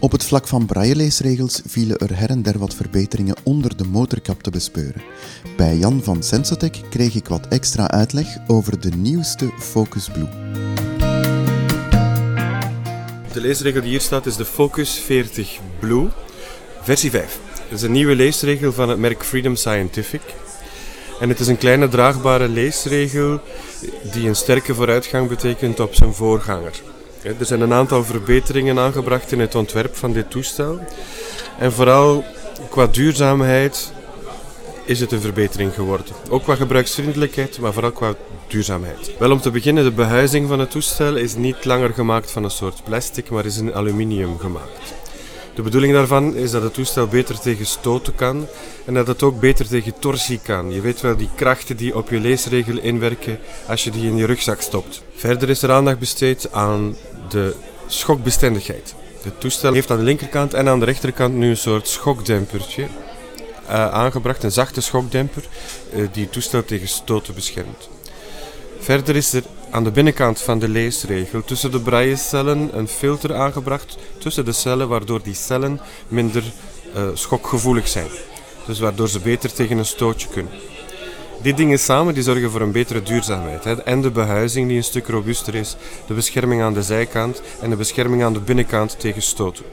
Op het vlak van brailleleesregels vielen er her en der wat verbeteringen onder de motorkap te bespeuren. Bij Jan van Sensotec kreeg ik wat extra uitleg over de nieuwste Focus Blue. De leesregel die hier staat is de Focus 40 Blue, versie 5. Het is een nieuwe leesregel van het merk Freedom Scientific. En het is een kleine draagbare leesregel die een sterke vooruitgang betekent op zijn voorganger. Er zijn een aantal verbeteringen aangebracht in het ontwerp van dit toestel. En vooral qua duurzaamheid is het een verbetering geworden. Ook qua gebruiksvriendelijkheid, maar vooral qua duurzaamheid. Wel om te beginnen, de behuizing van het toestel is niet langer gemaakt van een soort plastic, maar is in aluminium gemaakt. De bedoeling daarvan is dat het toestel beter tegen stoten kan en dat het ook beter tegen torsie kan. Je weet wel die krachten die op je leesregel inwerken als je die in je rugzak stopt. Verder is er aandacht besteed aan de schokbestendigheid. Het toestel heeft aan de linkerkant en aan de rechterkant nu een soort schokdempertje uh, aangebracht, een zachte schokdemper uh, die het toestel tegen stoten beschermt. Verder is er aan de binnenkant van de leesregel tussen de braillecellen een filter aangebracht tussen de cellen, waardoor die cellen minder uh, schokgevoelig zijn. Dus waardoor ze beter tegen een stootje kunnen. Die dingen samen die zorgen voor een betere duurzaamheid. Hè. En de behuizing die een stuk robuuster is, de bescherming aan de zijkant en de bescherming aan de binnenkant tegen stoten.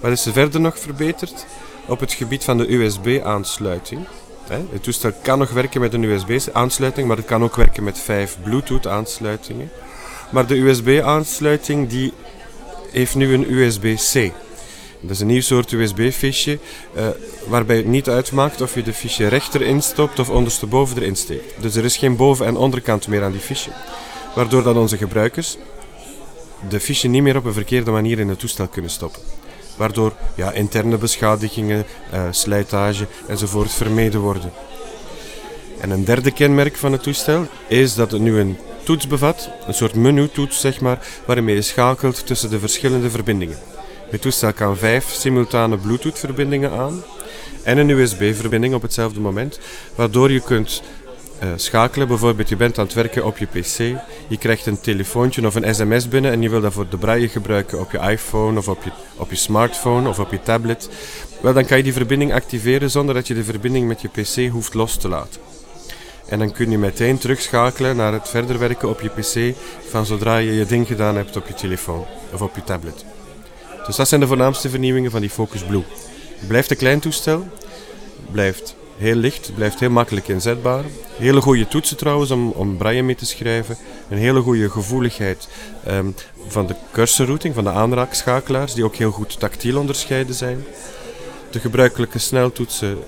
Wat is er verder nog verbeterd? Op het gebied van de USB-aansluiting. Het toestel kan nog werken met een USB-aansluiting, maar het kan ook werken met vijf Bluetooth-aansluitingen. Maar de USB-aansluiting die heeft nu een USB-C. Dat is een nieuw soort USB-fiche uh, waarbij het niet uitmaakt of je de fiche rechter instopt of ondersteboven erin steekt. Dus er is geen boven- en onderkant meer aan die fiche. Waardoor dat onze gebruikers de fiche niet meer op een verkeerde manier in het toestel kunnen stoppen. Waardoor ja, interne beschadigingen, uh, slijtage enzovoort vermeden worden. En een derde kenmerk van het toestel is dat het nu een toets bevat, een soort menu-toets zeg maar, waarmee je schakelt tussen de verschillende verbindingen. Het toestel kan vijf simultane Bluetooth-verbindingen aan en een USB-verbinding op hetzelfde moment, waardoor je kunt uh, schakelen. Bijvoorbeeld, je bent aan het werken op je PC, je krijgt een telefoontje of een sms binnen en je wil dat voor de braille gebruiken op je iPhone of op je, op je smartphone of op je tablet. Wel, dan kan je die verbinding activeren zonder dat je de verbinding met je PC hoeft los te laten. En dan kun je meteen terugschakelen naar het verder werken op je PC van zodra je je ding gedaan hebt op je telefoon of op je tablet. Dus dat zijn de voornaamste vernieuwingen van die Focus Blue. Het blijft een klein toestel, blijft heel licht, blijft heel makkelijk inzetbaar. Hele goede toetsen trouwens om, om braille mee te schrijven. Een hele goede gevoeligheid um, van de cursorrouting, van de aanraakschakelaars, die ook heel goed tactiel onderscheiden zijn. De gebruikelijke sneltoetsen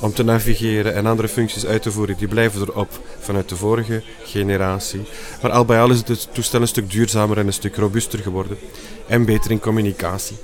om te navigeren en andere functies uit te voeren, die blijven erop vanuit de vorige generatie. Maar al bij al is het toestel een stuk duurzamer en een stuk robuuster geworden en beter in communicatie.